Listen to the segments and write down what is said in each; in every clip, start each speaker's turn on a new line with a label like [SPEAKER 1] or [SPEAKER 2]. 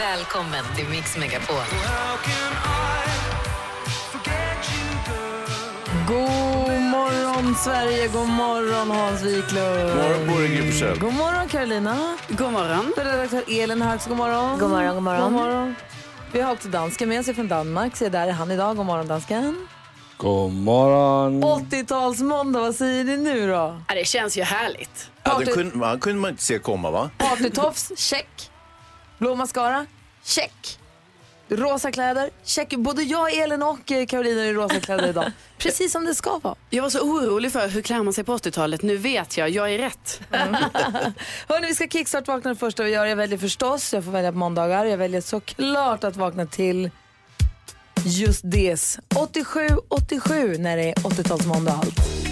[SPEAKER 1] Välkommen till Mix Megapol.
[SPEAKER 2] God morgon Sverige, god morgon Hans Wiklund.
[SPEAKER 3] morgon på dig, Gry Forssell.
[SPEAKER 2] God morgon Carolina.
[SPEAKER 4] God morgon.
[SPEAKER 2] Redaktör Elin här också, god morgon.
[SPEAKER 5] God morgon, god morgon.
[SPEAKER 2] God morgon. Vi har också dansken med oss från Danmark, så där är han idag. God morgon dansken.
[SPEAKER 3] God morgon.
[SPEAKER 2] 80-talsmåndag, vad säger ni nu då?
[SPEAKER 4] Ja, det känns ju härligt.
[SPEAKER 3] Ja, kunde, han kunde man inte se komma va?
[SPEAKER 2] Partytofs, check. Blå mascara, check. Rosa kläder, check. Både jag, Elin och eh, Carolina är i rosa kläder idag. Precis som det ska vara.
[SPEAKER 4] Jag var så orolig för hur klär man sig på 80-talet. Nu vet jag, jag är rätt.
[SPEAKER 2] Hörrni, vi ska kickstart-vakna det första vi gör. Jag väljer förstås, jag får välja på måndagar. Jag väljer såklart att vakna till just det. 87, 87 när det är 80-talsmåndag allt.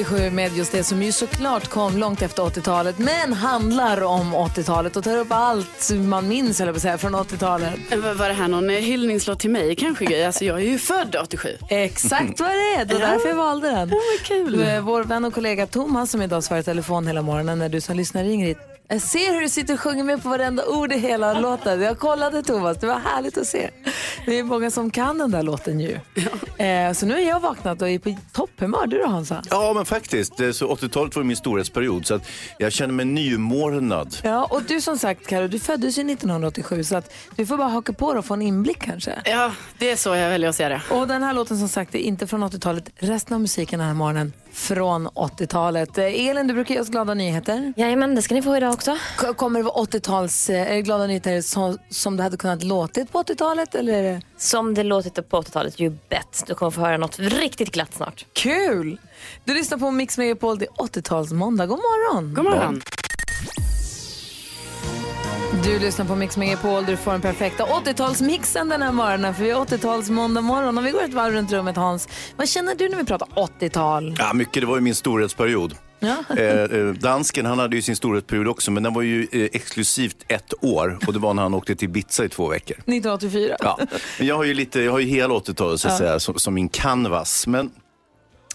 [SPEAKER 6] 87, 87
[SPEAKER 2] med just det som ju såklart kom långt efter 80-talet men handlar om 80-talet och tar upp allt man minns eller säga från 80-talet.
[SPEAKER 4] Var var det här någon eh, hyllningslåt till mig kanske? Alltså, jag är ju född 87.
[SPEAKER 2] Exakt vad det är, det var därför jag valde den.
[SPEAKER 4] vad kul.
[SPEAKER 2] Eh, Vår vän och kollega Thomas som idag svarar i telefon hela morgonen när du som lyssnar ringer hit. Jag ser hur du sitter och sjunger med på varenda ord i hela låten. Jag kollade Thomas, det var härligt att se. Det är många som kan den där låten ju. Eh, Så nu är jag vaknat och är på topphumör. Du då Hansa?
[SPEAKER 3] Ja, men faktiskt. eh, Så 80-talet var min storhetsperiod. Så att jag känner mig nymornad.
[SPEAKER 2] Ja, och du som sagt Karo, du föddes ju 1987 så att du får bara haka på och få en inblick kanske.
[SPEAKER 4] Ja, det är så jag väljer att se det.
[SPEAKER 2] Och den här låten som sagt är inte från 80-talet. Resten av musiken den här morgonen från 80-talet. Eh, Elin, du brukar ge oss glada nyheter.
[SPEAKER 5] Jajamän, det ska ni få idag också.
[SPEAKER 2] K- Kommer det vara 80-tals, eh, är det glada nyheter som, som det hade kunnat låtit på 80-talet eller är det
[SPEAKER 5] Som det låtit på 80-talet, you bet. Du kommer få höra något riktigt glatt snart.
[SPEAKER 2] kul? Du lyssnar på Mix Megapol, det är 80-tals måndag. God morgon!
[SPEAKER 4] God morgon.
[SPEAKER 2] Du lyssnar på Mix Megapol där du får den perfekta 80-talsmixen den här morgonen för vi är 80-tals måndag morgon och vi går ett varv runt rummet Hans. Vad känner du när vi pratar 80-tal?
[SPEAKER 3] Ja, mycket. Det var ju min storhetsperiod.
[SPEAKER 2] Ja.
[SPEAKER 3] Eh, eh, dansken han hade ju sin storhetsperiod också, men den var ju eh, exklusivt ett år. Och det var när han åkte till Ibiza i två veckor.
[SPEAKER 2] 1984.
[SPEAKER 3] Ja. Men jag har ju, lite, jag har ju hela 80-talet så att säga, som, som min canvas. Men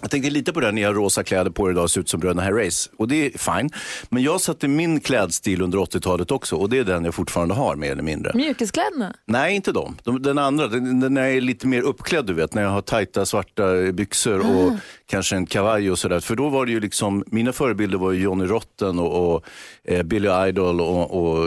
[SPEAKER 3] jag tänkte lite på det här, ni har rosa kläder på er idag och ser ut som bröderna Herreys. Och det är fine. Men jag satte min klädstil under 80-talet också och det är den jag fortfarande har mer eller mindre.
[SPEAKER 2] Mjukiskläderna?
[SPEAKER 3] Nej, inte de. de den andra, den, den när jag är lite mer uppklädd, du vet. När jag har tajta svarta byxor och kanske en kavaj och sådär. För då var det ju liksom, mina förebilder var ju Johnny Rotten och, och eh, Billy Idol och, och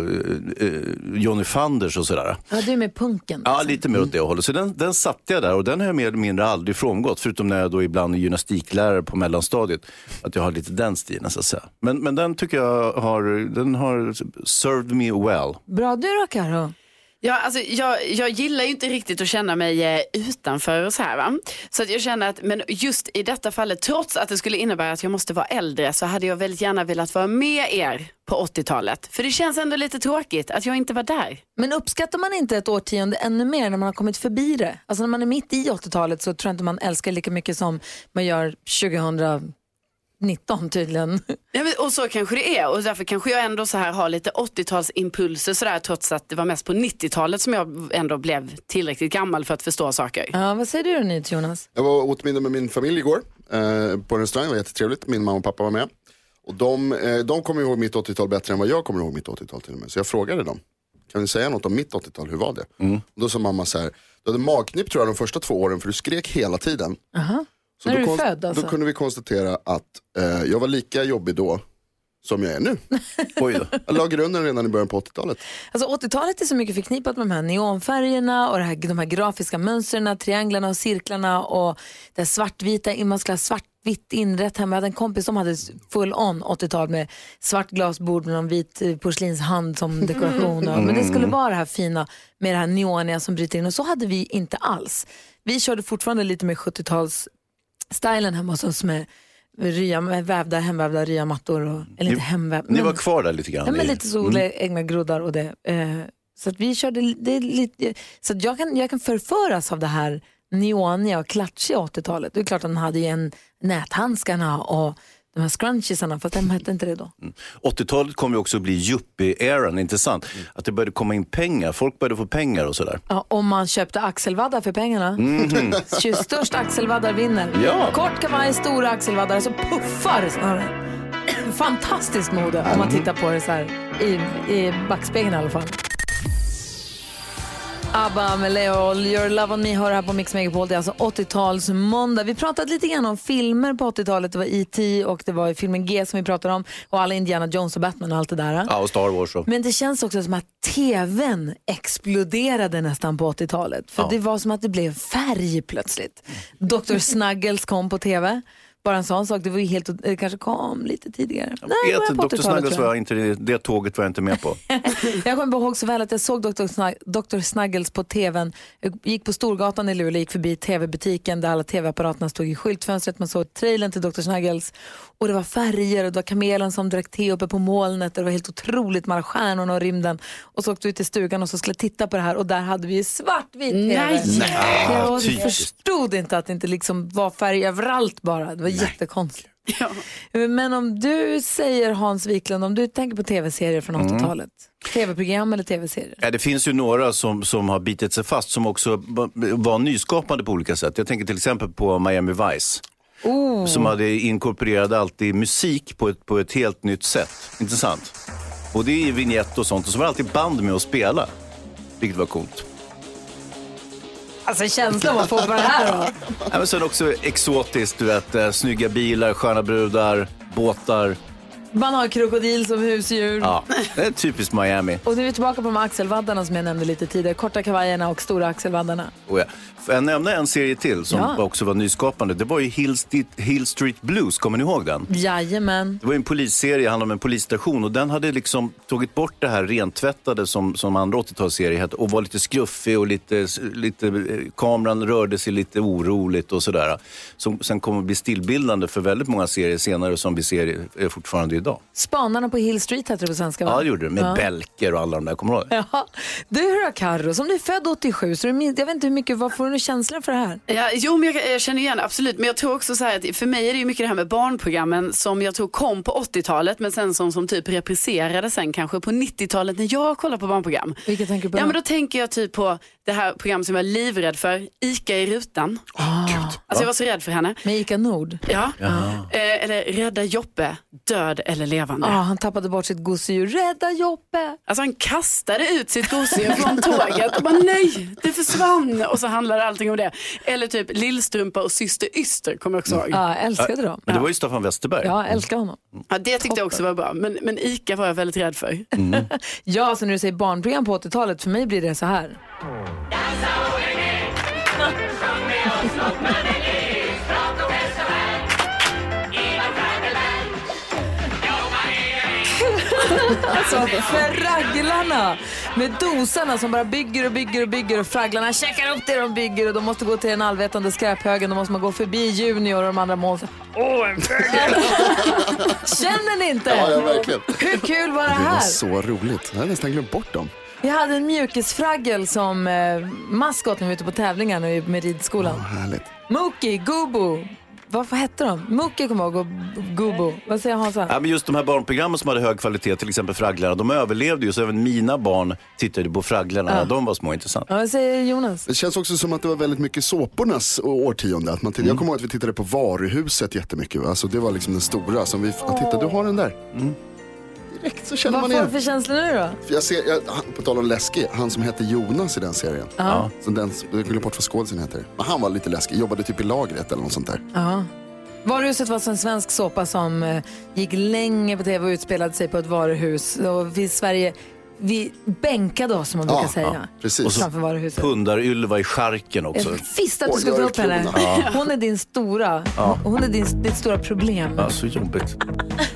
[SPEAKER 3] eh, Johnny Fanders och sådär.
[SPEAKER 2] Ja, du är med punken.
[SPEAKER 3] Ja,
[SPEAKER 2] liksom.
[SPEAKER 3] lite mer åt det hållet. Så den, den satte jag där och den har jag mer eller mindre aldrig frångått. Förutom när jag då ibland är gymnastiklärare på mellanstadiet. Att jag har lite den stilen så att säga. Men, men den tycker jag har, den har served me well.
[SPEAKER 2] Bra, du då Karo?
[SPEAKER 4] Ja, alltså, jag, jag gillar ju inte riktigt att känna mig eh, utanför och så här. Va? Så att jag känner att, men just i detta fallet, trots att det skulle innebära att jag måste vara äldre, så hade jag väldigt gärna velat vara med er på 80-talet. För det känns ändå lite tråkigt att jag inte var där.
[SPEAKER 2] Men uppskattar man inte ett årtionde ännu mer när man har kommit förbi det? Alltså när man är mitt i 80-talet så tror jag inte man älskar lika mycket som man gör 2000. 2019 tydligen.
[SPEAKER 4] Ja, men, och så kanske det är och därför kanske jag ändå så här har lite 80-talsimpulser sådär trots att det var mest på 90-talet som jag ändå blev tillräckligt gammal för att förstå saker.
[SPEAKER 2] Ja, vad säger du då Nils Jonas?
[SPEAKER 7] Jag var åt middag med min familj igår eh, på en restaurang, det var jättetrevligt. Min mamma och pappa var med. Och de, eh, de kommer ihåg mitt 80-tal bättre än vad jag kommer ihåg mitt 80-tal till och med. Så jag frågade dem, kan ni säga något om mitt 80-tal, hur var det? Och då sa mamma så här, du hade magknip tror jag de första två åren för du skrek hela tiden. Så
[SPEAKER 2] När
[SPEAKER 7] då
[SPEAKER 2] är du
[SPEAKER 7] konst-
[SPEAKER 2] född, alltså?
[SPEAKER 7] Då kunde vi konstatera att eh, jag var lika jobbig då som jag är nu.
[SPEAKER 3] Oj då.
[SPEAKER 7] Jag la grunden redan i början på 80-talet.
[SPEAKER 2] Alltså 80-talet är så mycket förknippat med de här neonfärgerna och här, de här grafiska mönstren, trianglarna och cirklarna och det svartvita, man skulle ha svartvitt inrätt hemma. Jag hade en kompis som hade full on 80-tal med svart glasbord med någon vit eh, porslinshand som dekoration. Och, men det skulle vara det här fina med det här neoniga som bryter in och så hade vi inte alls. Vi körde fortfarande lite med 70-tals stylen hemma hos oss med rya, med vävda, hemvävda ryamattor. Och, eller inte hemvävda.
[SPEAKER 3] Ni var kvar där lite grann.
[SPEAKER 2] Ja, men
[SPEAKER 3] i-
[SPEAKER 2] lite så, odla egna groddar och det. Eh, så att vi körde, det är lite, så att jag, kan, jag kan förföras av det här neoniga och klatschiga 80-talet. Det är klart att de hade ju en näthandskarna och de här scrunchiesarna, fast de hette inte det då.
[SPEAKER 3] 80-talet kom ju också att bli yuppie-eran, inte sant? Att det började komma in pengar, folk började få pengar och sådär.
[SPEAKER 2] Ja, om man köpte axelvaddar för pengarna. Mm. Störst axelvaddar vinner.
[SPEAKER 3] Ja.
[SPEAKER 2] Kort kavaj, stora axelvaddar, så puffar snarare. Fantastiskt mode om man tittar på det så här i, i backspegeln i alla fall. ABBA med Leo, Your Love On Me hör här på Mix Megapol. Det är alltså 80-tals måndag. Vi pratade lite grann om filmer på 80-talet. Det var E.T. och det var filmen G som vi pratade om och alla Indiana Jones och Batman och allt det där.
[SPEAKER 3] Ja, och Star Wars. Och.
[SPEAKER 2] Men det känns också som att tvn exploderade nästan på 80-talet. För det var som att det blev färg plötsligt. Dr. Snuggles kom på tv. Bara en sån sak, det var ju helt, det kanske kom lite tidigare. Nej, det
[SPEAKER 3] Vet, Dr.
[SPEAKER 2] 80-talet,
[SPEAKER 3] Snuggles
[SPEAKER 2] tror jag.
[SPEAKER 3] var inte, det tåget var jag inte med på.
[SPEAKER 2] Jag kommer ihåg så väl att jag såg Dr. Snug- Dr. Snuggles på tvn. Jag gick på Storgatan i Luleå, gick förbi tv-butiken där alla tv-apparaterna stod i skyltfönstret. Man såg trailern till Dr. Snuggles och det var färger och det var kamelen som drack te uppe på molnet. och Det var helt otroligt med alla stjärnorna och rymden. Och så åkte vi till stugan och så skulle jag titta på det här och där hade vi svartvit tv.
[SPEAKER 4] Nej.
[SPEAKER 2] Jag
[SPEAKER 3] typiskt.
[SPEAKER 2] förstod inte att det inte liksom var färg överallt bara. Det var jättekonstigt.
[SPEAKER 4] Ja.
[SPEAKER 2] Men om du säger Hans Wiklund, om du tänker på tv-serier från 80-talet, tv-program eller tv-serier?
[SPEAKER 3] Ja, det finns ju några som, som har bitit sig fast som också var nyskapande på olika sätt. Jag tänker till exempel på Miami Vice. Som hade inkorporerat alltid musik på ett, på ett helt nytt sätt. Intressant. Både i vignett och sånt. Och så var det alltid band med att spela. Vilket var coolt.
[SPEAKER 2] Alltså känslan man får på det här då.
[SPEAKER 3] Ja, men sen också exotiskt, du vet. Eh, snygga bilar, sköna brudar, båtar.
[SPEAKER 2] Man har krokodil som husdjur.
[SPEAKER 3] Ja, det är typiskt Miami.
[SPEAKER 2] Och nu är vi tillbaka på de axelvaddarna som jag nämnde lite tidigare. Korta kavajerna och stora axelvaddarna.
[SPEAKER 3] Oh ja. Får jag nämna en serie till som
[SPEAKER 2] Ja.
[SPEAKER 3] också var nyskapande? Det var ju Hill Street, Hill Street Blues, kommer ni ihåg den?
[SPEAKER 2] Jajamän.
[SPEAKER 3] Det var ju en polisserie, handlade om en polisstation och den hade liksom tagit bort det här rentvättade som, som andra 80-talsserier hette och var lite skruffig och lite, lite, eh, kameran rörde sig lite oroligt och sådär. Som sen kommer att bli stillbildande för väldigt många serier senare som vi ser eh, fortfarande idag.
[SPEAKER 2] Spanarna på Hill Street heter det på svenska va?
[SPEAKER 3] Ja, det gjorde det. Med
[SPEAKER 2] Ja.
[SPEAKER 3] Belker och alla de där, kommer du ihåg?
[SPEAKER 2] Ja. Du då Carro, som du är född 87, så du jag vet inte hur mycket, vad får du känslan för det här?
[SPEAKER 4] Ja, jo, men jag, jag känner igen det, absolut. Men jag tror också så här att för mig är det ju mycket det här med barnprogrammen som jag tror kom på 80-talet men sen som, som typ repriserade sen kanske på 90-talet när jag kollar på barnprogram.
[SPEAKER 2] Vilka tänker du på
[SPEAKER 4] Ja
[SPEAKER 2] då?
[SPEAKER 4] men då tänker jag typ på det här programmet som jag är livrädd för, Ica i rutan. Alltså jag var så rädd för henne.
[SPEAKER 2] Med Ica Nord?
[SPEAKER 4] Ja. Eh, eller Rädda Joppe, död eller levande.
[SPEAKER 2] Ja, han tappade bort sitt gosedjur. Rädda Joppe!
[SPEAKER 4] Alltså han kastade ut sitt gosedjur från tåget och bara nej, det försvann. Och så handlade allting om det. Eller typ Lillstrumpa och Syster Yster kommer jag också ihåg.
[SPEAKER 2] Ja, jag älskade dem.
[SPEAKER 3] Men det var ju Staffan Westerberg.
[SPEAKER 2] Ja, jag älskar honom.
[SPEAKER 4] Ja, det tyckte jag också var bra. Men, men Ica var jag väldigt rädd för.
[SPEAKER 2] Ja, så när du säger barnprogram på 80-talet, för mig blir det så här. Alltså Fragglarna Med doserna som bara bygger och bygger och bygger och fragglarna checkar upp det de bygger och de måste gå till den allvetande skräphögen. Då måste man gå förbi Junior och de andra målen. Åh, en fågel! Känner ni inte?
[SPEAKER 7] Ja, ja, verkligen.
[SPEAKER 2] Hur kul var det
[SPEAKER 7] Det var
[SPEAKER 2] här?
[SPEAKER 7] så roligt. Jag hade nästan glömt bort dem.
[SPEAKER 2] Vi hade en mjukisfraggel som eh, maskot när vi var ute på tävlingar nu med ridskolan.
[SPEAKER 7] Härligt.
[SPEAKER 2] Mookie, Gubo. Vad, vad hette de? Mookie kommer jag ihåg och Gubo. Vad säger Hansa?
[SPEAKER 3] Ja, men just de här barnprogrammen som hade hög kvalitet, till exempel Fragglarna, de överlevde ju. Så även mina barn tittade på Fragglarna när de var små. Intressant.
[SPEAKER 2] Ja, vad säger Jonas?
[SPEAKER 7] Det känns också som att det var väldigt mycket såpornas årtionde. Att man tittade, Jag kommer ihåg att vi tittade på Varuhuset jättemycket. Alltså det var liksom den stora som vi, ah, titta du har den där. Direkt så känner
[SPEAKER 2] Vad
[SPEAKER 7] man
[SPEAKER 2] får du
[SPEAKER 7] igen.
[SPEAKER 2] för känslor nu då?
[SPEAKER 7] För Jag ser, jag, han- på tal om läskig, han som hette Jonas i den serien.
[SPEAKER 2] Ja.
[SPEAKER 7] Så den, jag glömde bort vad skådisen heter. Men han var lite läskig, jobbade typ i lagret eller något sånt där.
[SPEAKER 2] Ja. Varuhuset var alltså en svensk såpa som eh, gick länge på tv och utspelade sig på ett varuhus. Och vi i Sverige, vi bänkade oss som man brukar
[SPEAKER 7] Ja,
[SPEAKER 2] säga.
[SPEAKER 7] ja, precis.
[SPEAKER 3] Och så
[SPEAKER 2] Framför varuhuset.
[SPEAKER 3] Pundar-Ylva i charken också.
[SPEAKER 2] Jag visste att du
[SPEAKER 7] Oj,
[SPEAKER 2] skulle ta upp henne. Hon är din stora, hon är din, ditt stora problem.
[SPEAKER 3] Ja, så jobbigt.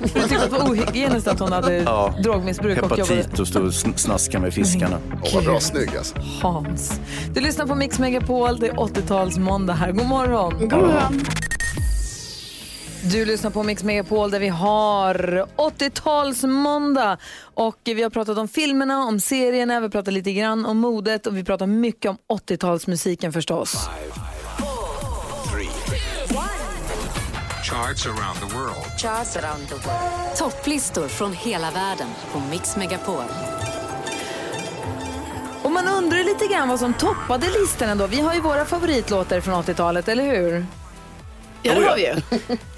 [SPEAKER 2] Jag tyckte att det var ohygieniskt att hon hade
[SPEAKER 3] Ja.
[SPEAKER 2] drogmissbruk och jobbade
[SPEAKER 3] Hepatit och stå och sn- snaska med fiskarna.
[SPEAKER 7] Åh, vad bra snygg alltså.
[SPEAKER 2] Hans. Du lyssnar på Mix Megapol, det är 80-talsmåndag här. God morgon.
[SPEAKER 4] God morgon.
[SPEAKER 2] Du lyssnar på Mix Megapol där vi har 80-talsmåndag. Och vi har pratat om filmerna, om serierna, vi har pratat lite grann om modet och vi pratar mycket om 80-talsmusiken förstås.
[SPEAKER 8] Charts around the world.
[SPEAKER 1] Topplistor från hela världen på Mix Megapol.
[SPEAKER 2] Och man undrar lite grann vad som toppade listorna då. Vi har ju våra favoritlåtar från 80-talet, eller hur?
[SPEAKER 4] Ja, det har vi ju.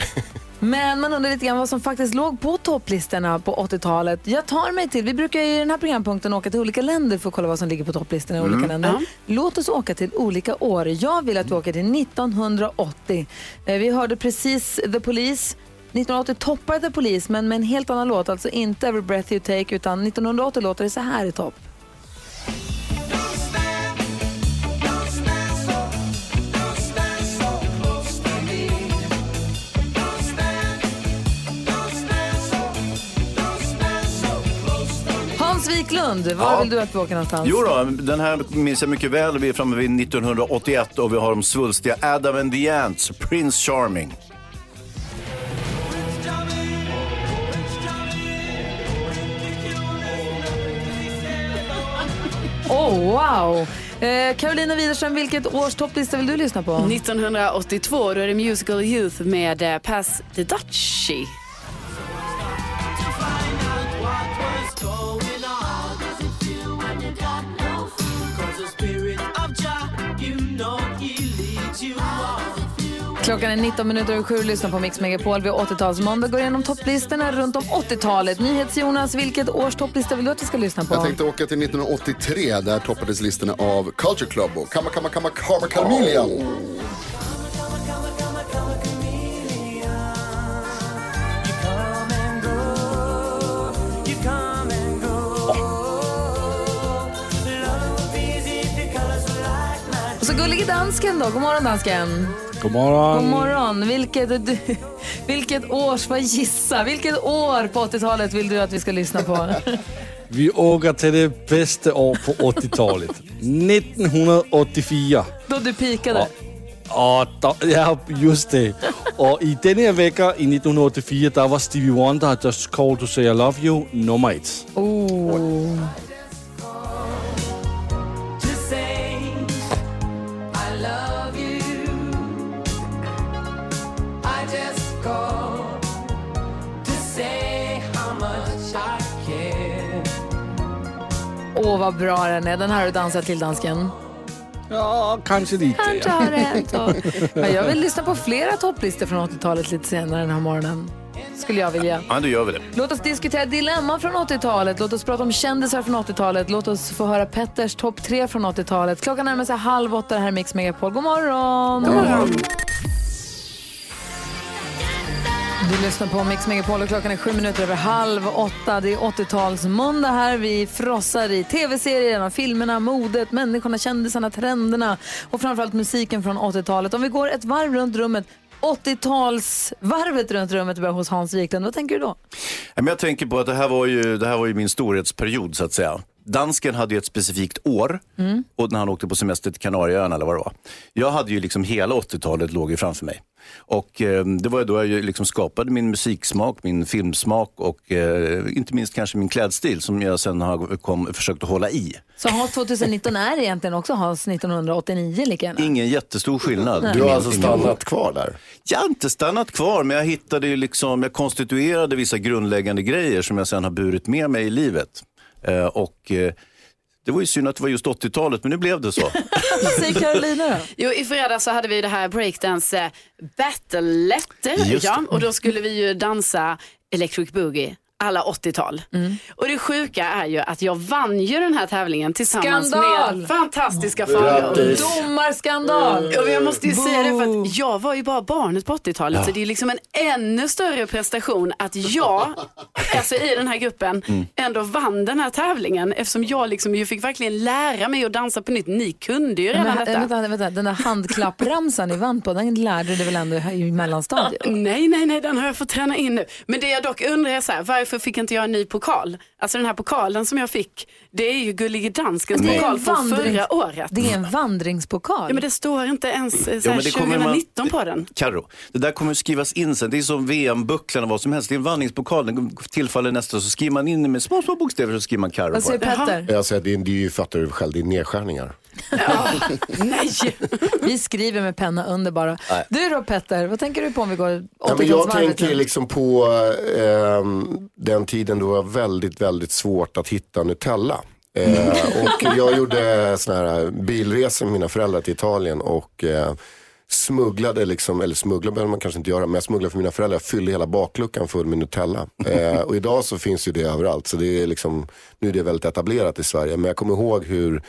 [SPEAKER 2] Men man undrar lite grann vad som faktiskt låg på topplistorna på 80-talet. Jag tar mig till, vi brukar ju i den här programpunkten åka till olika länder för att kolla vad som ligger på topplistorna i olika länder. Låt oss åka till olika år. Jag vill att vi åker till 1980. Eh, Vi hörde precis The Police. 1980 toppar The Police men med en helt annan låt, alltså inte Every Breath You Take utan 1980 låter det så här i topp. Wiklund, var
[SPEAKER 3] Ja.
[SPEAKER 2] vill du att vi åker någonstans?
[SPEAKER 3] Jo då, den här minns jag mycket väl. Vi är framme vid 1981 och vi har de svulstiga Adam and the Ants, Prince Charming.
[SPEAKER 2] Oh, wow! Eh, Carolina Widerström, vilket års topplista vill du lyssna på?
[SPEAKER 4] 1982, då är det Musical Youth med eh, Pass the Dutchie.
[SPEAKER 2] Klockan är 19 minuter över sju. Lyssna på Mix Megapol. Vi har 80-talsmåndag. Går igenom topplistorna runt om 80-talet. NyhetsJonas, vilket års topplista vill du att vi ska lyssna på?
[SPEAKER 7] Jag tänkte åka till 1983, där toppades listorna av Culture Club och Kamma Kamma Kamma Karma Chameleon.
[SPEAKER 2] Och så gullige dansken då. God morgon dansken.
[SPEAKER 9] God morgon.
[SPEAKER 2] God morgon. Vilket, du, vilket års, vad gissa, vilket år på 80-talet vill du att vi ska lyssna på?
[SPEAKER 9] Vi åker till det bästa år på 80-talet. 1984.
[SPEAKER 2] Då du pikade.
[SPEAKER 9] Och då, ja, just det. Och i den här veckan, i 1984, där var Stevie Wonder Just Call To Say I Love You nummer ett.
[SPEAKER 2] Oh. Åh, vad bra den är. Den här har du dansat till, dansken.
[SPEAKER 9] Ja, kanske lite.
[SPEAKER 2] Kanske har. Och- Ja, jag vill lyssna på flera topplistor från 80-talet lite senare den här morgonen. Skulle jag vilja.
[SPEAKER 3] Ja, då gör vi det.
[SPEAKER 2] Låt oss diskutera dilemma från 80-talet. Låt oss prata om kändisar från 80-talet. Låt oss få höra Petters topp tre från 80-talet. Klockan närmar sig halv åtta. Det här är Mix Megapol. God morgon! God morgon. Du lyssnar på Mix Megapol och klockan är sju minuter över halv åtta. Det är 80-talsmåndag här. Vi frossar i tv-serierna, filmerna, modet, människorna, kändisarna, trenderna och framförallt musiken från 80-talet. Om vi går ett varv runt rummet 80-talsvarvet runt rummet börjar hos Hans Wiklund. Vad tänker du då?
[SPEAKER 3] Jag tänker på att det här var ju, det här var ju min storhetsperiod så att säga dansken hade ju ett specifikt år och när han åkte på semester till Kanarieöarna eller vad det var. Jag hade ju liksom hela 80-talet låg ju framför mig. Och eh, det var ju då jag liksom skapade min musiksmak, min filmsmak och eh, inte minst kanske min klädstil som jag sen har kom, försökt att hålla i.
[SPEAKER 2] Så Hans 2019 är egentligen också Hans 1989 lika gärna?
[SPEAKER 3] Ingen jättestor skillnad.
[SPEAKER 10] Du har alltså stannat kvar där?
[SPEAKER 3] Jag har inte stannat kvar, men jag hittade ju liksom, jag konstituerade vissa grundläggande grejer som jag sen har burit med mig i livet. Eh, och eh, det var ju synd att det var just 80-talet, men nu blev det så.
[SPEAKER 2] Vad säger Carolina då?
[SPEAKER 4] Jo, i fredags så hade vi det här breakdance eh, battlet.
[SPEAKER 3] Just
[SPEAKER 4] Ja, och då skulle vi ju dansa Electric Boogie alla 80-tal. Och det sjuka är ju att jag vann ju den här tävlingen tillsammans
[SPEAKER 2] Skandal!
[SPEAKER 4] med fantastiska.
[SPEAKER 10] Grattis.
[SPEAKER 2] Domarskandal!
[SPEAKER 4] Och jag måste ju säga det för att jag var ju bara barnet på 80-talet så det är liksom en ännu större prestation att jag, alltså i den här gruppen, ändå vann den här tävlingen eftersom jag liksom ju fick verkligen lära mig att dansa på nytt. Ni kunde ju redan
[SPEAKER 2] Men,
[SPEAKER 4] detta.
[SPEAKER 2] vänta, vänta, den där handklappramsan ni vann på, den lärde du väl ändå i mellanstadiet?
[SPEAKER 4] Nej, nej, nej, den har jag fått träna in nu. Men det jag dock undrar är så här, varför fick inte jag en ny pokal? Alltså den här pokalen som jag fick, det är ju Gullige Danskens
[SPEAKER 2] en
[SPEAKER 4] pokal från förra året.
[SPEAKER 2] Det är en vandringspokal.
[SPEAKER 4] Ja, men det står inte ens eh, så
[SPEAKER 3] Jo,
[SPEAKER 4] här,
[SPEAKER 3] men det kommer man-
[SPEAKER 4] 2019 på den.
[SPEAKER 3] Karo, det där kommer skrivas in sen. Det är som VM-bucklan och vad som helst. Det är en vandringspokal, den tillfaller nästa. Så skriver man in med små, små bokstäver så skriver man Karo
[SPEAKER 2] Vad
[SPEAKER 3] på
[SPEAKER 2] säger
[SPEAKER 3] det.
[SPEAKER 2] Petter?
[SPEAKER 10] Jag säger, det, är, det är ju, fattar du själv, det är nedskärningar.
[SPEAKER 4] Nej!
[SPEAKER 2] Vi skriver med penna under bara. Du då Petter, vad tänker du på om vi går
[SPEAKER 10] Ja, men jag
[SPEAKER 2] 80-talsvarvet?
[SPEAKER 10] tänker liksom på ehm, den tiden då det var väldigt, väldigt svårt att hitta Nutella. Eh, och jag gjorde såna här bilresor med mina föräldrar till Italien och eh, smugglade, liksom, eller smuggla behöver man kanske inte göra, men jag smugglade för mina föräldrar, fyllde hela bakluckan full med Nutella. Eh, och idag så finns ju det överallt, så det är liksom, nu är det väldigt etablerat i Sverige. Men jag kommer ihåg hur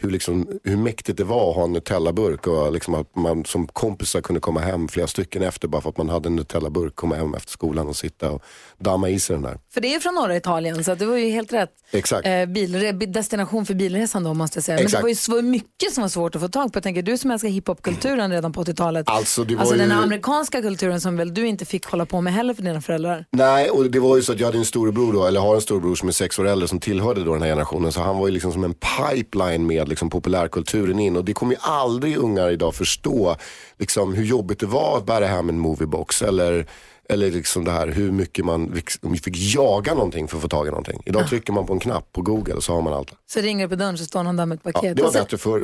[SPEAKER 10] hur, liksom, hur mäktigt det var att ha en Nutella-burk och liksom att man som kompisar kunde komma hem flera stycken efter bara för att man hade en Nutella-burk, komma hem efter skolan och sitta och damma i sig den där.
[SPEAKER 2] För det är från norra Italien så det var ju helt rätt.
[SPEAKER 10] Exakt.
[SPEAKER 2] Eh, bilre- destination för bilresan då måste jag säga. Men det var ju så mycket som var svårt att få tag på. Jag tänker du som älskar hiphopkulturen redan på 80-talet.
[SPEAKER 10] Alltså, det var
[SPEAKER 2] alltså den
[SPEAKER 10] ju-
[SPEAKER 2] amerikanska kulturen som väl du inte fick hålla på med heller för dina föräldrar.
[SPEAKER 10] Nej, och det var ju så att jag hade en storebror då, eller har en storebror som är sex år äldre som tillhörde då den här generationen. Så han var ju liksom som en pipeline med liksom populärkulturen in. Och det kommer ju aldrig ungar idag förstå liksom hur jobbigt det var att bära hem en moviebox. Eller, eller liksom det här hur mycket man liksom fick jaga någonting för att få tag i någonting. Idag trycker man på en knapp på google och så har man allt.
[SPEAKER 2] Så ringer du på dörren så står någon där med ett
[SPEAKER 10] Ja,
[SPEAKER 2] paket.
[SPEAKER 10] det var bättre förr.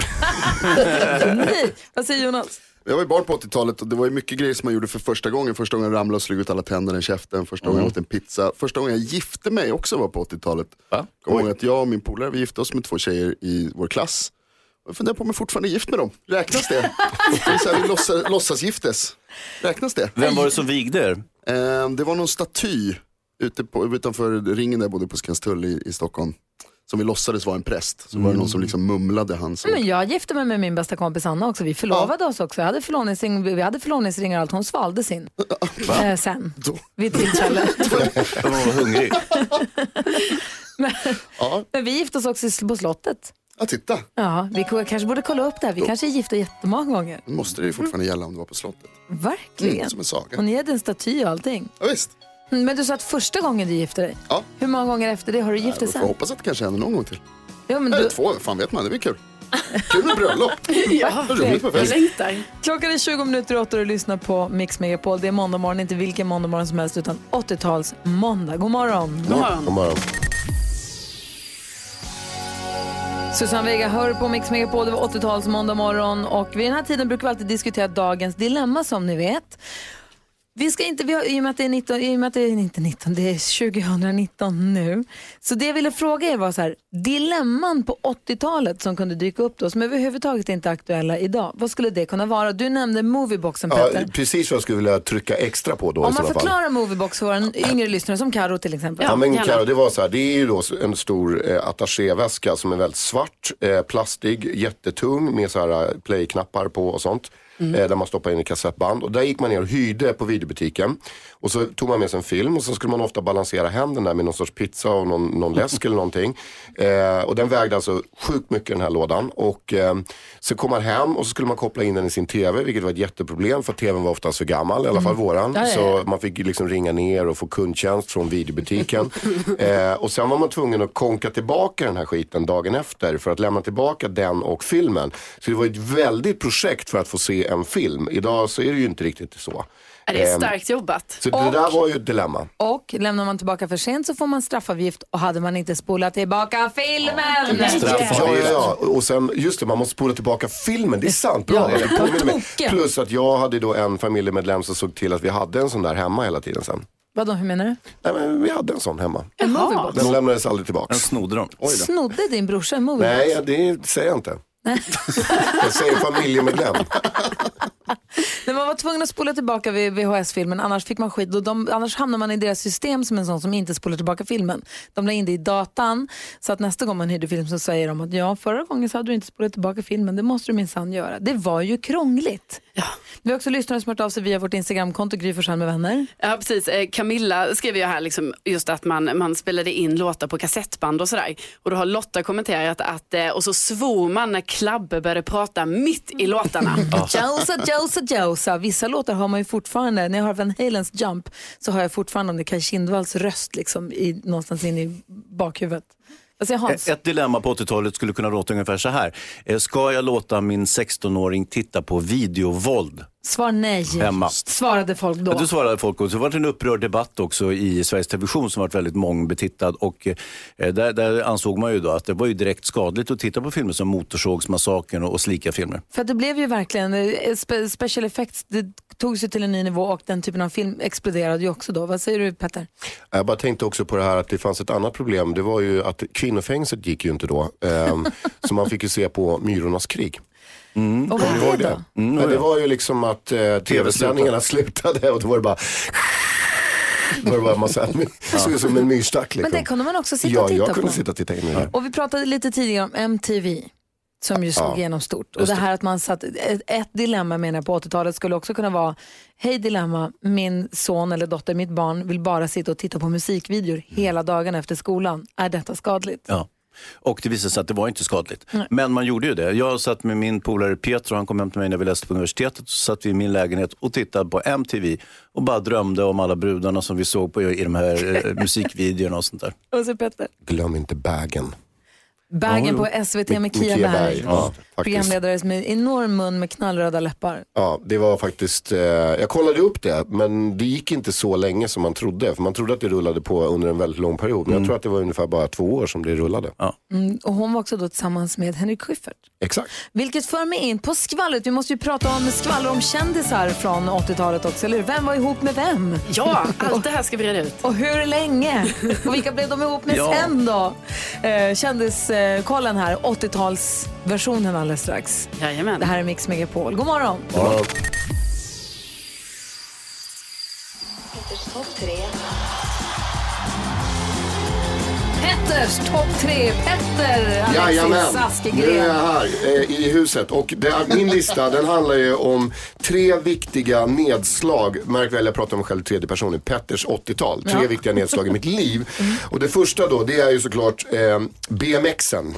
[SPEAKER 2] Nej, vad säger Jonas?
[SPEAKER 7] Jag var ju barn på 80-talet och det var ju mycket grejer som man gjorde för första gången. Första gången jag ramlade och slog ut alla tänderna i käften. Första gången jag åt en pizza. Första gången jag gifte mig också var på 80-talet. Kommer ihåg att jag och min polare vi gifte oss med två tjejer i vår klass. Jag funderar på om jag fortfarande är gift med dem. Räknas det? det är så här, vi låtsas, låtsas giftes. Räknas det?
[SPEAKER 3] Vem var det som vigde er?
[SPEAKER 7] Eh, det var någon staty ute på, utanför ringen där jag bodde på Skanstull i, i Stockholm. Som vi låtsades vara en präst. Så var det någon som liksom mumlade hans.
[SPEAKER 2] Men jag gifte mig med min bästa kompis Anna också. Vi förlovade oss också. Jag hade förlovningsring, vi hade förlovningsringar och allt. Hon svalde sin. Eh, sen, vid tillfälle.
[SPEAKER 3] Jag var hungrig.
[SPEAKER 2] men,
[SPEAKER 7] Ja.
[SPEAKER 2] men vi gifte oss också på slottet.
[SPEAKER 7] Ja, titta.
[SPEAKER 2] Ja, vi kanske borde kolla upp det här. Vi kanske är gifta jättemånga gånger.
[SPEAKER 7] Måste det ju fortfarande gälla om det var på slottet.
[SPEAKER 2] Verkligen.
[SPEAKER 7] Mm, som en saga.
[SPEAKER 2] Och ni hade en staty och allting.
[SPEAKER 7] Ja, visst.
[SPEAKER 2] Mm, Men du sa att första gången du gifte dig.
[SPEAKER 7] Ja.
[SPEAKER 2] Hur många gånger efter det har du gift dig
[SPEAKER 7] Jag
[SPEAKER 2] sen?
[SPEAKER 7] hoppas att det kanske händer någon gång till.
[SPEAKER 2] Ja, men
[SPEAKER 7] Eller
[SPEAKER 2] du,
[SPEAKER 7] två, fan vet man, det blir kul. Kul med bröllop.
[SPEAKER 4] Ja,
[SPEAKER 7] roligt med
[SPEAKER 4] jag
[SPEAKER 7] fest.
[SPEAKER 4] längtar.
[SPEAKER 2] klockan är 20 minuter åtta och du lyssnar på Mix Megapol. Det är måndag morgon, inte vilken måndag morgon som helst utan 80-tals måndag. God morgon.
[SPEAKER 4] God morgon.
[SPEAKER 10] God morgon.
[SPEAKER 2] Susanne Vega hör på Mix Megapol. Det var 80-tals måndag morgon och vid den här tiden brukar vi alltid diskutera dagens dilemma som ni vet. Vi ska inte, vi har, i och med att det är 19, i och med att det är inte 19, det är 2019 nu. Så det jag ville fråga er var så här, dilemman på 80-talet som kunde dyka upp då, som överhuvudtaget inte är aktuella idag. Vad skulle det kunna vara? Du nämnde movieboxen
[SPEAKER 10] Ja,
[SPEAKER 2] Petter.
[SPEAKER 10] precis vad jag skulle vilja trycka extra på då
[SPEAKER 2] Om
[SPEAKER 10] i
[SPEAKER 2] man förklarar moviebox för våra yngre lyssnare, som Karo till exempel.
[SPEAKER 10] Ja, men
[SPEAKER 4] gärna.
[SPEAKER 10] Karo, det var så här, det är ju då en stor eh, attachéväska som är väldigt svart, eh, plastig, jättetung med så här eh, play-knappar på och sånt. Eh, där man stoppar in i kassettband. Och där gick man ner och hyrde på videobutiken. Och så tog man med sig en film och så skulle man ofta balansera hem den där med någon sorts pizza och någon, någon läsk eller någonting. Eh, och den vägde alltså sjukt mycket den här lådan. Och eh, så kom man hem och så skulle man koppla in den i sin tv, vilket var ett jätteproblem för tvn var oftast för gammal, i alla fall våran.
[SPEAKER 2] Ja, ja, ja.
[SPEAKER 10] Så man fick liksom ringa ner och få kundtjänst från videobutiken. eh, och sen var man tvungen att konka tillbaka den här skiten dagen efter för att lämna tillbaka den och filmen. Så det var ett väldigt projekt för att få se en film. Idag så är det ju inte riktigt så.
[SPEAKER 4] Det är
[SPEAKER 10] Ehm,
[SPEAKER 4] starkt jobbat.
[SPEAKER 10] Så det där var ju ett dilemma.
[SPEAKER 2] Och lämnar man tillbaka för sent så får man straffavgift och hade man inte spolat tillbaka filmen.
[SPEAKER 10] Ja, ja, ja. Och sen, just det, man måste spola tillbaka filmen. Det är sant, bra.
[SPEAKER 2] Ja.
[SPEAKER 10] Plus att jag hade då en familjemedlem som såg till att vi hade en sån där hemma hela tiden sen.
[SPEAKER 2] Vadå, hur menar du?
[SPEAKER 10] Nej, men vi hade en sån hemma.
[SPEAKER 2] En?
[SPEAKER 10] Den lämnades aldrig
[SPEAKER 3] Den
[SPEAKER 10] tillbaks.
[SPEAKER 3] snodde de.
[SPEAKER 2] Snodde din brorsa en moviebox?
[SPEAKER 10] Nej, det säger jag inte jag säger familjemedlem.
[SPEAKER 2] Nej, man var tvungen att spola tillbaka vid VHS-filmen, annars fick man skit. Och de, annars hamnar man i deras system som en sån som inte spolar tillbaka filmen. De la in det i datan, så att nästa gång man hyrde film så säger de att ja, förra gången så hade du inte spolat tillbaka filmen, det måste du minsann göra. Det var ju krångligt.
[SPEAKER 4] Ja.
[SPEAKER 2] Vi har också lyssnare som hört av sig via vårt Instagramkonto, Gry med vänner.
[SPEAKER 4] Ja precis, Eh, Camilla skrev ju här liksom just att man, man spelade in låtar på kassettband och sådär. Och då har Lotta kommenterat att, eh, och så svor man när Klabbe började prata mitt i låtarna.
[SPEAKER 2] Josa, Josa, Vissa låtar har man ju fortfarande, när jag har Van Halens Jump så har jag fortfarande om det Kaj Kindvalls röst liksom i, någonstans in i bakhuvudet. Vad säger Hans?
[SPEAKER 3] Ett dilemma på 80-talet skulle kunna låta ungefär så här. Eh, ska jag låta min 16-åring titta på videovåld
[SPEAKER 2] Svar nej.
[SPEAKER 3] hemma?
[SPEAKER 2] Svarade folk då.
[SPEAKER 3] Ja, då svarade folk och så var det en upprörd debatt också i Sveriges Television som varit väldigt mångbetittad och eh, där, där ansåg man ju då att det var ju direkt skadligt att titta på filmer som Motorsågsmassakern och, och slika filmer.
[SPEAKER 2] För att det blev ju verkligen, eh, spe, special effects det tog sig till en ny nivå och den typen av film exploderade ju också då. Vad säger du Petter?
[SPEAKER 10] Jag bara tänkte också på det här att det fanns ett annat problem. Det var ju att kvinnofängelset gick ju inte då. Ehm, så man fick ju se på Myrornas krig.
[SPEAKER 2] Och vad
[SPEAKER 10] ihåg
[SPEAKER 2] det då?
[SPEAKER 10] Ja, det var ju liksom att eh, tv-sändningarna slutade och då var det bara var det bara massa, såg ut som en myrstack. Liksom.
[SPEAKER 2] Men det kunde man också sitta
[SPEAKER 10] ja,
[SPEAKER 2] och titta
[SPEAKER 10] jag kunde
[SPEAKER 2] på.
[SPEAKER 10] sitta och titta in i det.
[SPEAKER 2] Och vi pratade lite tidigare om MTV som ju slog
[SPEAKER 10] Ja,
[SPEAKER 2] igenom stort. Och det här att man satt, ett, ett dilemma menar jag på 80-talet skulle också kunna vara, hej dilemma, min son eller dotter, mitt barn vill bara sitta och titta på musikvideor hela dagen efter skolan. Är detta skadligt?
[SPEAKER 3] Ja. Och det visade sig att det var inte skadligt. Men man gjorde ju det. Jag satt med min polare Pietro, han kom hem till mig när vi läste på universitetet. Så satt vi i min lägenhet och tittade på MTV och bara drömde om alla brudarna som vi såg på i de här eh, musikvideorna och sånt där.
[SPEAKER 2] Och så Petter?
[SPEAKER 10] Glöm inte bagen.
[SPEAKER 2] Bagen
[SPEAKER 3] Ja,
[SPEAKER 2] på SVT med
[SPEAKER 10] Med
[SPEAKER 2] Kia
[SPEAKER 10] Kia
[SPEAKER 2] Berg.
[SPEAKER 10] Berg, ja.
[SPEAKER 2] Programledare med enorm mun med knallröda läppar.
[SPEAKER 10] Ja, det var faktiskt, eh, jag kollade upp det, men det gick inte så länge som man trodde. För man trodde att det rullade på under en väldigt lång period. Men jag tror att det var ungefär bara två år som det rullade.
[SPEAKER 2] Mm, och hon var också då tillsammans med Henrik Schyffert.
[SPEAKER 10] Exakt.
[SPEAKER 2] Vilket för mig in på skvallret. Vi måste ju prata om skvaller om kändisar från 80-talet också, eller? Vem var ihop med vem?
[SPEAKER 4] Ja, allt det här ska vi reda ut.
[SPEAKER 2] Och hur länge? Och vilka blev de ihop med
[SPEAKER 3] Ja.
[SPEAKER 2] sen då? Eh, Kändiskollen här, 80-talsversionen alldeles strax.
[SPEAKER 4] Jajamän.
[SPEAKER 2] Det här är Mix Megapol. God morgon!
[SPEAKER 10] Ja,
[SPEAKER 2] Petters topp tre. Petter, Alexis
[SPEAKER 10] Jajamän, nu är
[SPEAKER 2] Askegren.
[SPEAKER 10] jag här eh, i huset. Och det, min lista den handlar ju om tre viktiga nedslag. Märk väl, jag pratar om själv tredje person i Petters 80-tal. Tre
[SPEAKER 2] Ja.
[SPEAKER 10] viktiga nedslag i mitt liv. Och det första då, det är ju såklart eh, BMXen.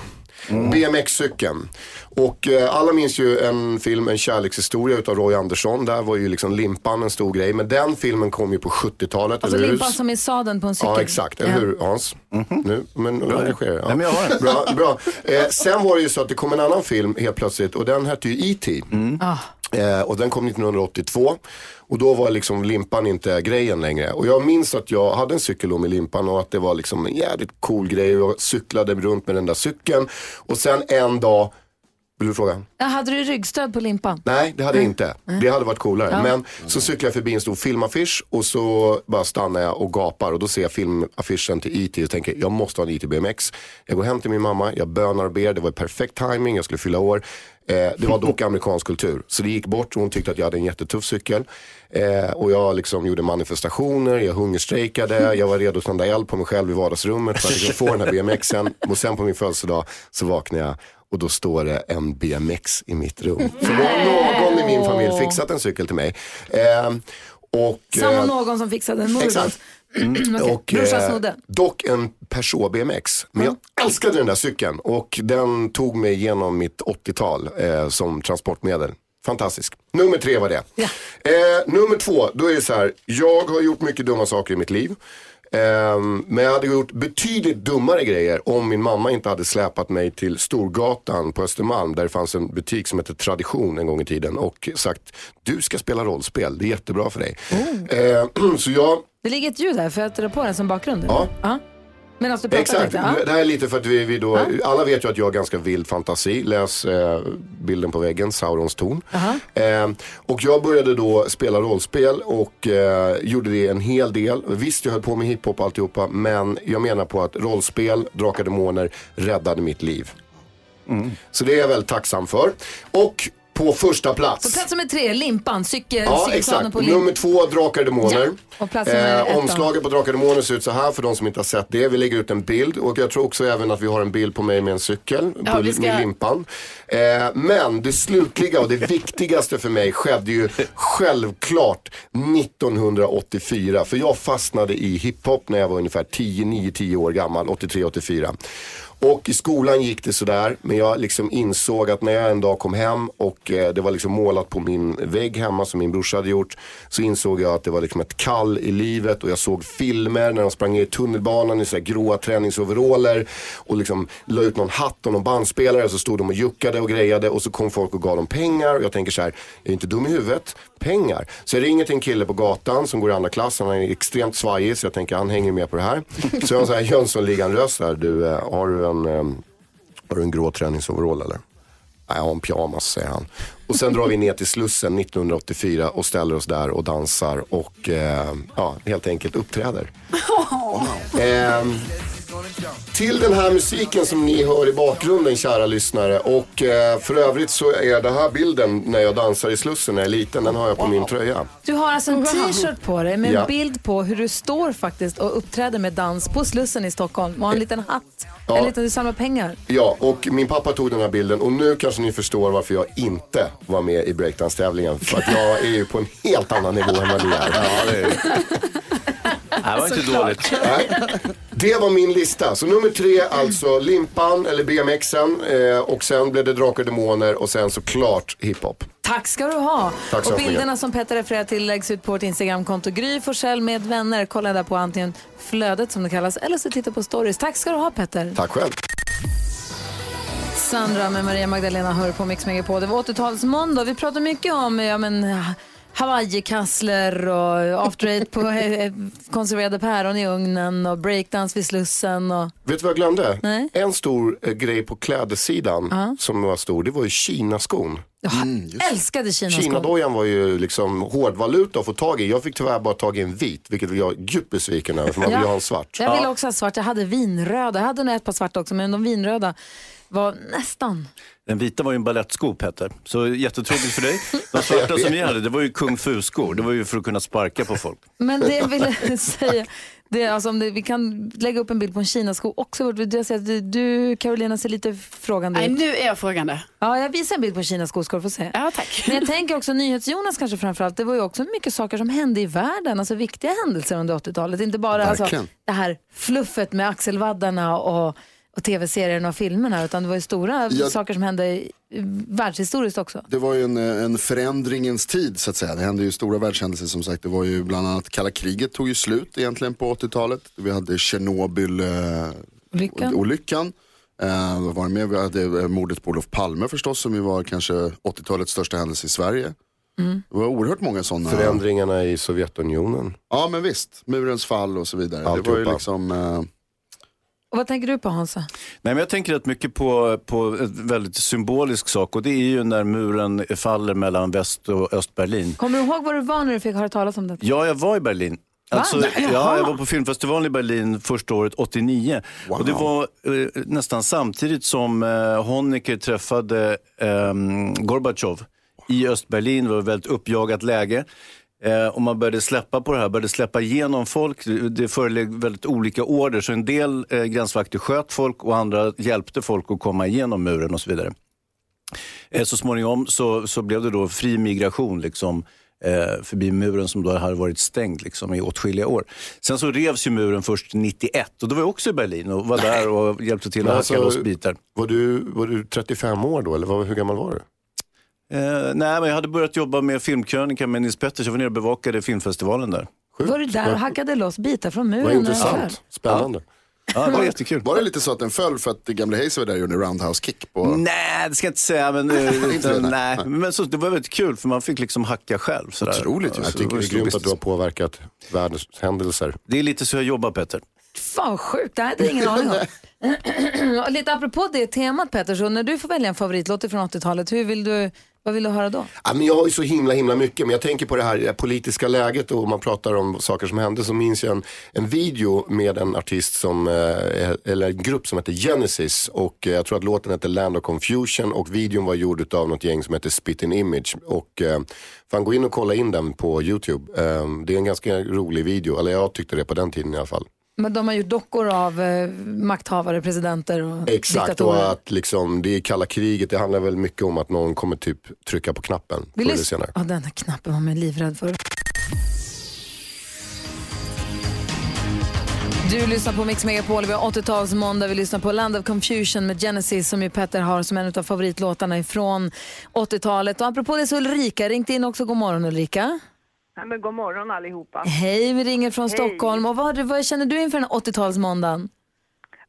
[SPEAKER 10] BMX-cykeln. Och eh, alla minns ju en film, En kärlekshistoria utav Roy Andersson. Där var ju liksom limpan en stor grej. Men den filmen kom ju på 70-talet.
[SPEAKER 2] Alltså
[SPEAKER 10] eller hur?
[SPEAKER 2] limpan som i sadeln på en cykel.
[SPEAKER 10] Ja, exakt. Eller hur Hans? Nu, men engagera ja.
[SPEAKER 3] Nej, men jag har den.
[SPEAKER 10] Bra, bra. Eh, sen var det ju så att det kom en annan film helt plötsligt och den hette ju E.T.
[SPEAKER 2] Ah.
[SPEAKER 10] Eh, och den kom 1982. Och då var liksom limpan inte grejen längre. Och jag minns att jag hade en cykel då med limpan och att det var liksom en jävligt cool grej. Jag cyklade runt med den där cykeln. Och sen en dag, vill du fråga?
[SPEAKER 2] Ja, hade du ryggstöd på limpan?
[SPEAKER 10] Nej, det hade jag inte. Det hade varit coolare.
[SPEAKER 2] Ja.
[SPEAKER 10] Men så cyklar jag förbi en stor filmaffisch och så bara stannar jag och gapar och då ser jag filmaffischen till IT och tänker jag måste ha en IT BMX. Jag går hem till min mamma, jag bönar och ber, det var perfekt timing, jag skulle fylla år. Eh, det var dock amerikansk kultur. Så det gick bort och hon tyckte att jag hade en jättetuff cykel. Eh, och jag liksom gjorde manifestationer, jag hungerstrejkade, jag var redo att tända eld på mig själv i vardagsrummet för att jag få den här BMXen. Och sen på min födelsedag så vaknade jag och då står det en BMX i mitt rum. För då har någon i min familj fixat en cykel till mig. Eh, och,
[SPEAKER 2] Samma någon som fixade en morbror.
[SPEAKER 10] Exakt.
[SPEAKER 2] Okej,
[SPEAKER 10] Och,
[SPEAKER 2] brorsan
[SPEAKER 10] eh, dock en Peugeot BMX. Men jag älskade den där cykeln och den tog mig igenom mitt 80-tal eh, som transportmedel. Fantastisk. Nummer tre var det.
[SPEAKER 2] Ja.
[SPEAKER 10] Eh, nummer två, då är det så här. Jag har gjort mycket dumma saker i mitt liv. Ehm, men jag hade gjort betydligt dummare grejer om min mamma inte hade släpat mig till Storgatan på Östermalm där det fanns en butik som hette Tradition en gång i tiden och sagt du ska spela rollspel, det är jättebra för dig. Ehm, så jag
[SPEAKER 2] Det ligger ett ljud här, får jag dra på den som bakgrund?
[SPEAKER 10] Ja.
[SPEAKER 2] Ja. Medan du pratar
[SPEAKER 10] Exakt,
[SPEAKER 2] lite? Ja.
[SPEAKER 10] det här är lite för att vi, vi då, alla vet ju att jag har ganska vild fantasi. Läs eh, bilden på väggen, Saurons torn. Eh, och jag började då spela rollspel och eh, gjorde det en hel del. Visst, jag höll på med hiphop och alltihopa, men jag menar på att rollspel, Drakar Demoner, räddade mitt liv. Så det är jag väldigt tacksam för. Och på första plats.
[SPEAKER 2] På plats nummer tre, Limpan, cykel,
[SPEAKER 10] Ja, exakt.
[SPEAKER 2] på.
[SPEAKER 10] Nummer två, Drakar och Demoner.
[SPEAKER 2] Ja, och plats nummer ett då?
[SPEAKER 10] omslaget på Drakar och Demoner ser ut så här för de som inte har sett det. Vi lägger ut en bild och jag tror också även att vi har en bild på mig med en cykel
[SPEAKER 4] Ja,
[SPEAKER 10] på,
[SPEAKER 4] vi ska-
[SPEAKER 10] med limpan. Eh, men det slutliga och det viktigaste för mig skedde ju självklart 1984. För jag fastnade i hiphop när jag var ungefär 10, 9, 10 år gammal, 83, 84. Och i skolan gick det sådär, men jag liksom insåg att när jag en dag kom hem och eh, det var liksom målat på min vägg hemma som min brorsa hade gjort. Så insåg jag att det var liksom ett kall i livet och jag såg filmer när de sprang ner i tunnelbanan i så gråa träningsoveraller. Och liksom la ut någon hatt och någon bandspelare och så stod de och juckade och grejade och så kom folk och gav dem pengar. Och jag tänker så här, jag är inte dum i huvudet, pengar. Så jag ringer till en kille på gatan som går i andra klass, han är extremt svajig så jag tänker han hänger med på det här. Så jag har en sån här Jönssonligan-röst där, du eh, har du eh, en, eh, har du en grå träningsoverall eller? Nej, jag har en pyjamas, säger han. Och sen drar vi ner till Slussen 1984 och ställer oss där och dansar och eh, ja, helt enkelt uppträder. Ehm, till den här musiken som ni hör i bakgrunden kära lyssnare och eh, för övrigt så är det här bilden när jag dansar i Slussen när jag är liten, den har jag på min tröja.
[SPEAKER 2] Du har alltså en t-shirt på dig med en
[SPEAKER 10] Ja.
[SPEAKER 2] bild på hur du står faktiskt och uppträder med dans på Slussen i Stockholm och har en liten hatt.
[SPEAKER 10] Ja.
[SPEAKER 2] En liten, du samlar pengar.
[SPEAKER 10] Ja, och min pappa tog den här bilden och nu kanske ni förstår varför jag inte var med i breakdance-tävlingen. För att jag är ju på en helt annan nivå än vad ni är.
[SPEAKER 3] Ja, det, det var inte dåligt.
[SPEAKER 10] Det var min lista. Så nummer tre alltså Limpan eller BMXen eh, och sen blev det Drakar och Demoner och sen såklart hiphop.
[SPEAKER 2] Tack ska du ha.
[SPEAKER 10] Tack så
[SPEAKER 2] och
[SPEAKER 10] mycket.
[SPEAKER 2] bilderna som Petter refererar till läggs ut på vårt Instagramkonto Gry Forssell med vänner. Kolla där på antingen flödet som det kallas eller så titta på stories. Tack ska du ha Petter.
[SPEAKER 10] Tack själv.
[SPEAKER 2] Sandra med Maria Magdalena hör på Mix Megapol. Det var 80-talsmåndag. Vi pratar mycket om ja, men, hawaiikassler och after eight på eh, konserverade päron i ugnen och breakdance vid Slussen. Och...
[SPEAKER 10] Vet du vad jag glömde?
[SPEAKER 2] Nej.
[SPEAKER 10] En stor eh, grej på klädesidan som var stor, det var ju Kinaskon.
[SPEAKER 2] Jag älskade Kinaskon.
[SPEAKER 10] Kinadojan var ju liksom hårdvaluta att få tag i. Jag fick tyvärr bara tag i en vit, vilket jag är djupt besviken över för man vill ju ha en svart.
[SPEAKER 2] Jag ville också ha svart. Jag hade vinröda. Jag hade nog ett par svarta också, men de vinröda var nästan.
[SPEAKER 3] Den vita var ju en balettsko Petter, så jättetråkigt för dig. De svarta som ni hade, det var ju kung fu-skor. Det var ju för att kunna sparka på folk.
[SPEAKER 2] Men det jag ville säga, det alltså om det, vi kan lägga upp en bild på en kinasko också. Jag säger att du, du, Carolina, ser lite frågande
[SPEAKER 4] Nej,
[SPEAKER 2] ut.
[SPEAKER 4] nu är jag frågande.
[SPEAKER 2] Ja, jag visar en bild på en kinasko ska du få se.
[SPEAKER 4] Ja, tack.
[SPEAKER 2] Men jag tänker också NyhetsJonas kanske framförallt. Det var ju också mycket saker som hände i världen, alltså viktiga händelser under 80-talet. Inte bara alltså, det här fluffet med axelvaddarna och, och tv-serierna och filmerna, utan det var ju stora
[SPEAKER 7] Ja.
[SPEAKER 2] saker som hände i- världshistoriskt också.
[SPEAKER 7] Det var ju en, en förändringens tid så att säga. Det hände ju stora världshändelser som sagt. Det var ju bland annat kalla kriget tog ju slut egentligen på 80-talet. Vi hade Tjernobyl eh. Eh, vad var det mer? Vi hade eh, mordet på Olof Palme förstås som ju var kanske 80-talets största händelse i Sverige.
[SPEAKER 2] Mm.
[SPEAKER 7] Det var oerhört många sådana.
[SPEAKER 10] Förändringarna i Sovjetunionen.
[SPEAKER 7] Ja men visst, murens fall och så vidare. Det var ju
[SPEAKER 10] Alltihopa.
[SPEAKER 7] liksom, eh,
[SPEAKER 2] Och vad tänker du på Hansa?
[SPEAKER 3] Nej, men jag tänker rätt mycket på, på en väldigt symbolisk sak och det är ju när muren faller mellan väst och östberlin.
[SPEAKER 2] Kommer du ihåg var du var när du fick höra talas om det?
[SPEAKER 3] Ja, jag var i Berlin. Alltså,
[SPEAKER 2] Nej,
[SPEAKER 3] ja, jag var på filmfestivalen i Berlin första året, 89. Och det var eh, nästan samtidigt som eh, Honecker träffade eh, Gorbatjov i Östberlin. Det var ett väldigt uppjagat läge. Eh, och man började släppa på det här, började släppa igenom folk. Det- förelåg väldigt olika order, så en del eh, gränsvakter sköt folk och andra hjälpte folk att komma igenom muren och så vidare. Eh, så småningom så, så blev det då fri migration liksom, eh, förbi muren som då hade varit stängd liksom, i åtskilliga år. Sen så revs ju muren först 91 och då var jag också i Berlin och var där och hjälpte till att hacka
[SPEAKER 10] alltså,
[SPEAKER 3] loss bitar.
[SPEAKER 10] Var du, var du 35 år då eller vad, hur gammal var du?
[SPEAKER 3] Eh, nej, men jag hade börjat jobba med filmkrönika med Nils Petters. Jag var nere och bevakade filmfestivalen där.
[SPEAKER 2] Var du där och hackade loss bitar från muren?
[SPEAKER 7] Vad intressant.
[SPEAKER 10] Spännande.
[SPEAKER 3] Ja, det var jättekul.
[SPEAKER 7] Var det lite så att den föll för att gamle Hayes var där och gjorde en roundhouse kick på...
[SPEAKER 3] Nej, det ska jag inte säga. Men, eh, utan,
[SPEAKER 7] nej.
[SPEAKER 3] nej. men så, det var väldigt kul för man fick liksom hacka själv. Sådär.
[SPEAKER 7] Otroligt.
[SPEAKER 3] Ja,
[SPEAKER 10] Jag
[SPEAKER 3] så
[SPEAKER 10] tycker det är grymt att du har påverkat världens händelser.
[SPEAKER 3] Det är lite så jag jobbar Petter.
[SPEAKER 2] Fan sjukt, det här hade jag ingen aning om. Lite apropå det temat Petter, så när du får välja en favoritlåt från 80-talet, hur vill du, vad vill du höra då?
[SPEAKER 10] Ja, men jag har ju så himla himla mycket, men jag tänker på det här politiska läget och man pratar om saker som hände. Så minns jag en, en video med en artist som, eh, eller en grupp som heter Genesis och eh, jag tror att låten heter Land of Confusion och videon var gjord av något gäng som heter Spit in Image. Och eh, fan gå in och kolla in den på YouTube. Det är en ganska rolig video, eller jag tyckte det på den tiden i alla fall.
[SPEAKER 2] Men de har gjort dockor av eh, makthavare, presidenter och
[SPEAKER 10] Exakt, och att liksom, det är kalla kriget, det handlar väl mycket om att någon kommer typ trycka på knappen
[SPEAKER 2] Vi
[SPEAKER 10] förr eller senare.
[SPEAKER 2] Ja, den här knappen var man livrädd för. Du lyssnar på Mix Megapol, vi har 80-talsmåndag, vi lyssnar på Land of Confusion med Genesis som ju Petter har som en av favoritlåtarna ifrån 80-talet. Och apropå det så Ulrika ringt in också. God morgon Ulrika.
[SPEAKER 11] Ja, men god morgon allihopa.
[SPEAKER 2] Hej, vi ringer från
[SPEAKER 11] Hej.
[SPEAKER 2] Stockholm. Och vad, vad känner du inför den här 80-talsmåndagen?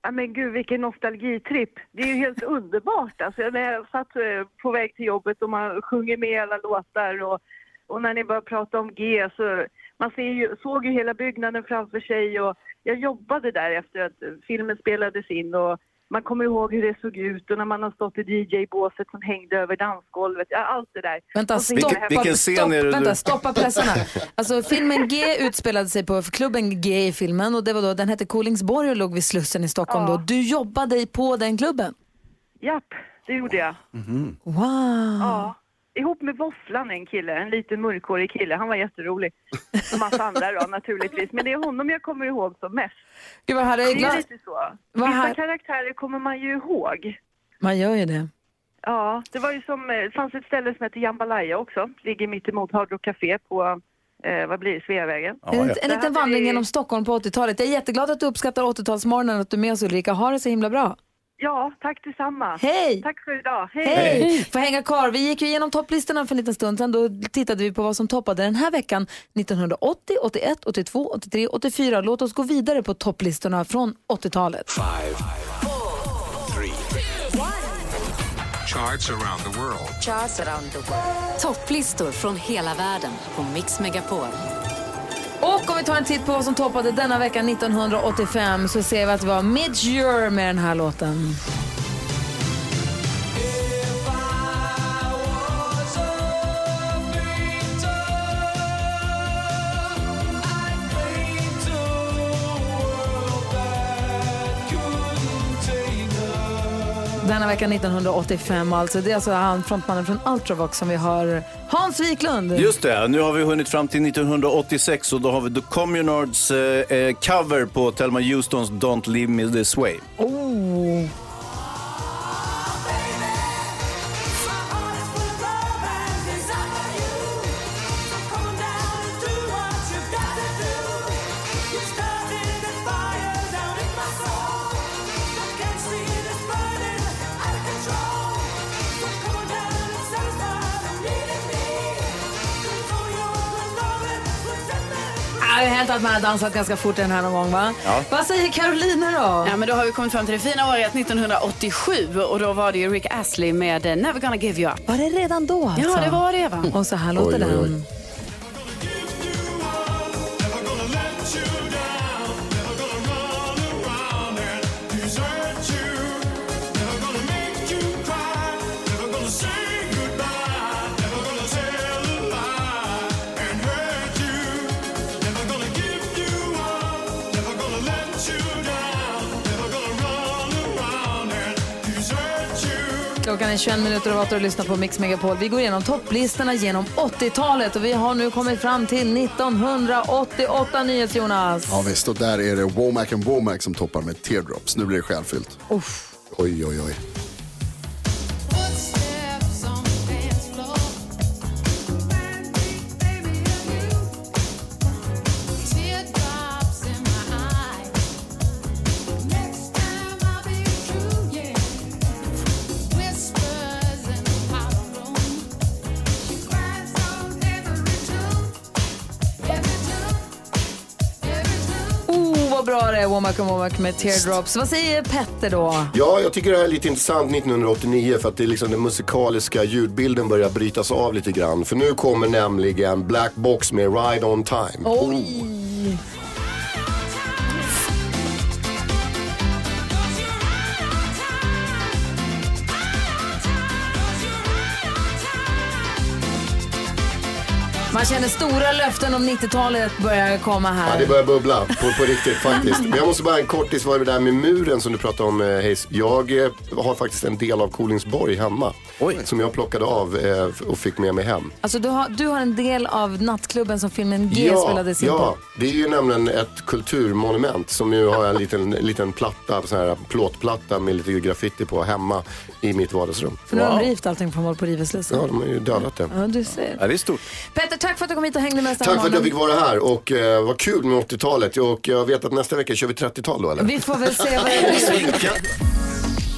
[SPEAKER 11] Ja, men gud vilken nostalgitripp. Det är ju helt underbart. Alltså, när jag satt eh, på väg till jobbet och man sjunger med alla låtar och, och när ni började prata om G så man ser ju, såg ju hela byggnaden framför sig och jag jobbade där efter att filmen spelades in och man kommer ihåg hur det såg ut och när man har stått i DJ-båset som hängde över dansgolvet. Ja, allt det där.
[SPEAKER 2] Vänta,
[SPEAKER 11] så
[SPEAKER 2] stoppa,
[SPEAKER 11] himla häftigt.
[SPEAKER 2] stopp, vänta, stoppa pressarna. Alltså filmen G utspelade sig på klubben G i filmen och det var då, den hette Kolingsborg och låg vid Slussen i Stockholm då. Du jobbade på den klubben?
[SPEAKER 11] Japp, det gjorde jag.
[SPEAKER 2] Wow.
[SPEAKER 11] Ja, ihop med Våfflan en kille, en liten mörkhårig kille. Han var jätterolig. Och massa andra då naturligtvis. Men det är honom jag kommer ihåg som mest.
[SPEAKER 2] Gud vad härligt.
[SPEAKER 11] Det
[SPEAKER 2] är
[SPEAKER 11] lite så. Vissa
[SPEAKER 2] här-
[SPEAKER 11] karaktärer kommer man ju ihåg.
[SPEAKER 2] Man gör ju det.
[SPEAKER 11] Ja, det var ju som, eh, det fanns ett ställe som heter Jambalaya också. Ligger mitt emot Hard Rock Café på, eh, vad blir det, Sveavägen.
[SPEAKER 2] En, en
[SPEAKER 11] Där
[SPEAKER 2] liten vandring
[SPEAKER 11] vi-
[SPEAKER 2] genom Stockholm på 80-talet. Jag är jätteglad att du uppskattar 80-talsmorgonen och att du är med oss Ulrika. Ha det så himla bra.
[SPEAKER 11] Ja, tack detsamma.
[SPEAKER 2] Hej!
[SPEAKER 11] Tack för idag. Hej!
[SPEAKER 2] Hej! Får hänga kvar. Vi gick ju igenom topplistorna för en liten stund sedan. Då tittade vi på vad som toppade den här veckan 1980, 81, 82, 83, 84. Låt oss gå vidare på topplistorna från 80-talet.
[SPEAKER 8] Charts around the world.
[SPEAKER 1] Charts around the world. Topplistor från hela världen på Mix Megapol.
[SPEAKER 2] Och om vi tar en titt på vad som toppade denna vecka 1985 så ser vi att det var Midge med den här låten. Denna vecka 1985 alltså. Det är alltså han, frontmannen från Ultravox som vi har Hans Wiklund.
[SPEAKER 3] Just det, nu har vi hunnit fram till 1986 och då har vi The Communards eh, eh, cover på Thelma Houstons Don't Leave Me This Way.
[SPEAKER 2] Oh. Att man har dansat ganska fort den här någon gång va?
[SPEAKER 4] Ja.
[SPEAKER 2] Vad säger Carolina då?
[SPEAKER 4] Ja, men då har vi kommit fram till det fina året 1987 och då var det ju Rick Astley med eh, Never gonna give you up.
[SPEAKER 2] Var det redan då alltså?
[SPEAKER 4] Ja, det var det va?
[SPEAKER 2] Och så här låter
[SPEAKER 4] Oj, oj, oj.
[SPEAKER 2] Är 21 minuter över 8 och lyssnar på Mix Megapol. Vi går igenom topplistorna genom 80-talet och vi har nu kommit fram till 1988 nyhets Jonas.
[SPEAKER 7] Ja visst, och där är det Womack and Womack som toppar med Teardrops. Nu blir det själfyllt.
[SPEAKER 2] Uff.
[SPEAKER 7] Oj, oj, oj.
[SPEAKER 2] Womack and Womack med Teardrops. Vad säger Petter då?
[SPEAKER 10] Ja, jag tycker det här är lite intressant 1989 för att det är liksom den musikaliska ljudbilden börjar brytas av lite grann. För nu kommer nämligen Black Box med Ride On Time.
[SPEAKER 2] Oj! Man känner stora löften om 90-talet börjar komma här.
[SPEAKER 10] Ja, det börjar bubbla på, på riktigt faktiskt. Men jag måste bara en kortis vad det där med muren som du pratade om eh, Hayes. Jag eh, har faktiskt en del av Kolingsborg hemma. Som jag plockade av eh, och fick med mig hem.
[SPEAKER 2] Alltså du har, du har en del av nattklubben som filmen G spelades in
[SPEAKER 10] ja,
[SPEAKER 2] på.
[SPEAKER 10] det är ju nämligen ett kulturmonument som ju har en liten, liten platta, sån här plåtplatta med lite graffiti på hemma i mitt vardagsrum.
[SPEAKER 2] För nu har de rivit allting från på Riveslussen.
[SPEAKER 10] Ja, de har ju dödat det.
[SPEAKER 2] Ja, du ser.
[SPEAKER 10] Ja, det är stort.
[SPEAKER 2] Petter, tack för att du kom hit och hängde med oss den här
[SPEAKER 10] Tack för att jag fick vara här och eh, vad kul med 80-talet. Och jag vet att nästa vecka kör vi 30-tal då eller?
[SPEAKER 2] Vi får väl se vad det blir.